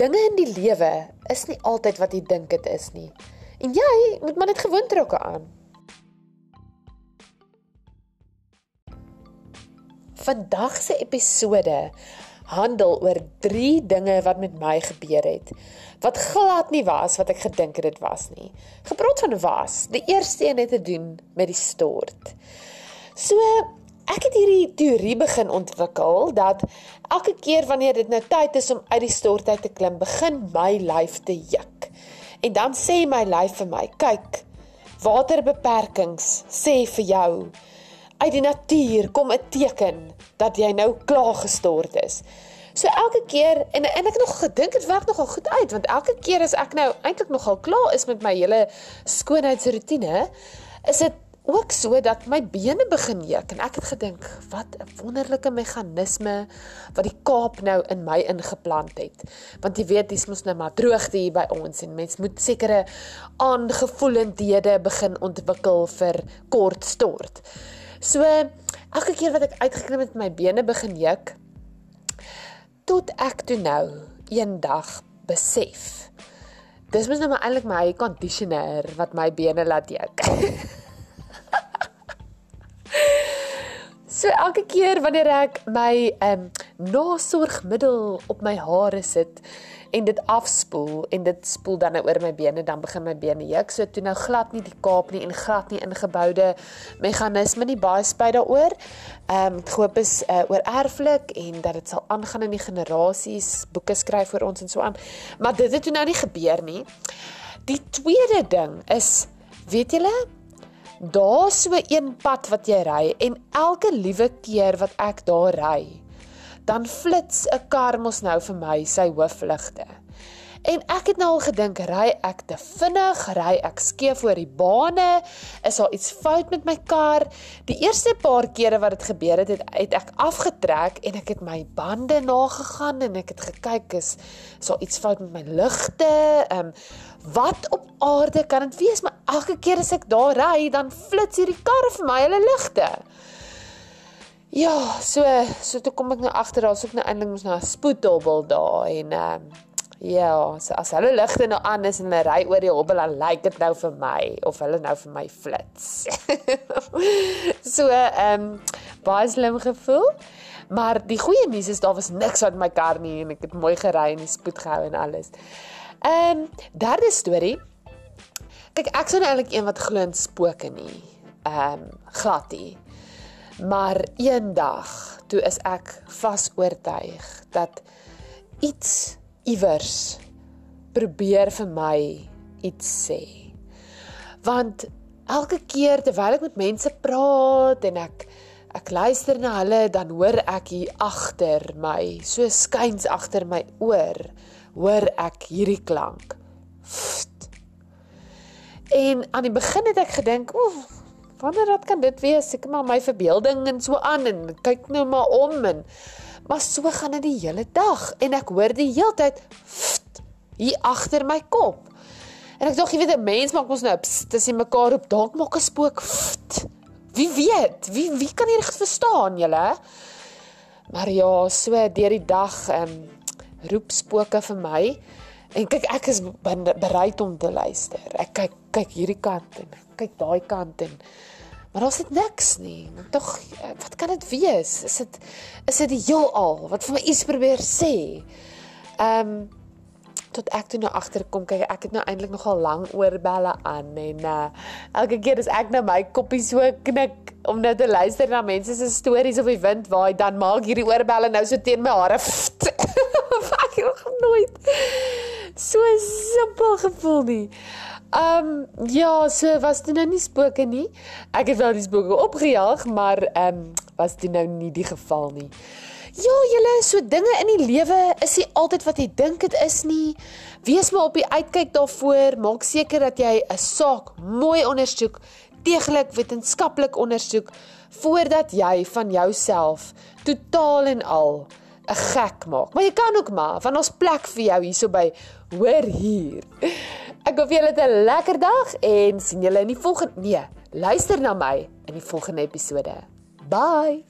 dinge in die lewe is nie altyd wat jy dink dit is nie. En jy moet maar net gewoond raak aan. Vandag se episode handel oor 3 dinge wat met my gebeur het wat glad nie was wat ek gedink het dit was nie. Gepraat van was, die eerste een het te doen met die stort. So ek het hierdie teorie begin ontwikkel dat elke keer wanneer dit nou tyd is om uit die stort uit te klim, begin my lyf te juk. En dan sê my lyf vir my, kyk, waterbeperkings sê vir jou uit die natuur kom 'n teken dat jy nou klaar gestort is. So elke keer en en ek nog gedink dit werk nogal goed uit want elke keer as ek nou eintlik nogal klaar is met my hele skoonheidsroetine, is dit ook so dat my bene begin juk en ek het gedink wat 'n wonderlike meganisme wat die Kaap nou in my ingeplant het. Want jy weet dis mos nou maar droogte hier by ons en mens moet sekere aangevoelendhede begin ontwikkel vir kort stort. So elke keer wat ek uitgeklim het met my bene begin juk tot ek toe nou eendag besef. Dis mos nou maar eintlik my conditioner wat my bene laat juk. so elke keer wanneer ek my ehm um, nasorgmiddel op my hare sit, en dit afspoel en dit spoel dan nou oor my bene dan begin my bene juk. So toe nou glad nie die Kaap nie en glad nie ingeboude meganisme nie baie spyt daaroor. Ehm um, hoop is uh, oor erflik en dat dit sal aangaan in die generasies, boeke skryf vir ons en so aan. Maar dit het toe nou nie gebeur nie. Die tweede ding is weet julle Daar's so een pad wat jy ry en elke liewe keer wat ek daar ry, dan flits 'n kar mos nou vir my sy hoofligte. En ek het nou al gedink, ry ek te vinnig, ry ek skeef oor die bane, is daar iets fout met my kar? Die eerste paar kere wat dit gebeur het, het, het ek afgetrek en ek het my bande nagegaan en ek het gekyk is is daar iets fout met my ligte? Ehm um, wat op aarde kan dit wees? Maar elke keer as ek daar ry, dan flits hierdie kar vir my hulle ligte. Ja, so so toe kom ek nou agter daar's ook nou eintlik mos nou 'n spoedhobbel daar en ehm uh, ja, so as hulle ligte nou aan is en hulle ry oor die hobbel dan lyk dit nou vir my of hulle nou vir my flits. so ehm um, baie slim gevoel. Maar die goeie nuus is daar was niks aan my kar nie en ek het mooi gery en die spoed gehou en alles. Ehm um, derde storie. Kyk, ek sou nou eintlik een wat glo in spooke nie. Ehm um, glad nie. Maar eendag toe is ek vas oortuig dat iets iewers probeer vir my iets sê. Want elke keer terwyl ek met mense praat en ek ek luister na hulle dan hoor ek hier agter my, so skuins agter my oor, hoor ek hierdie klank. En aan die begin het ek gedink, "Oef, Wanneer dat kan dit wees? Ek maar my verbeelding en so aan en kyk nou maar om en maar so gaan dit die hele dag en ek hoor die heeltyd hier agter my kop. En ek dink jy weet 'n mens maak mos nou tussen mekaar op dalk maak 'n spook. Pft, wie weet? Wie wie kan hier verstaan julle? Maar ja, so deur die dag ehm um, roep spooke vir my. En kyk ek is bereid om te luister. Ek kyk kyk hierdie kant en kyk daai kant en maar daar's dit niks nie. Tog wat kan dit wees? Is dit is dit die heelal wat vir my iets probeer sê? Ehm um, tot ek toe nou agterkom kyk ek het nou eintlik nogal lank oorbelle aan en uh, elke keer as ek nou my koppie so knik om nou te luister na mense se stories of die wind waai dan maak hierdie oorbelle nou so teen my hare. Fuck, ek nog nooit so simpel gevoel nie. Um ja, so was dit nou nie spooke nie. Ek het wel die spooke opgejaag, maar um was dit nou nie die geval nie. Ja, julle, so dinge in die lewe is nie altyd wat jy dink dit is nie. Wees maar op die uitkyk daarvoor. Maak seker dat jy 'n saak mooi ondersoek, deeglik wetenskaplik ondersoek voordat jy van jouself totaal en al 'n gek maak. Maar jy kan ook maar, want ons plek vir jou hierso by hoor hier. Ek hoop julle het 'n lekker dag en sien julle in die volgende nee, luister na my in die volgende episode. Bye.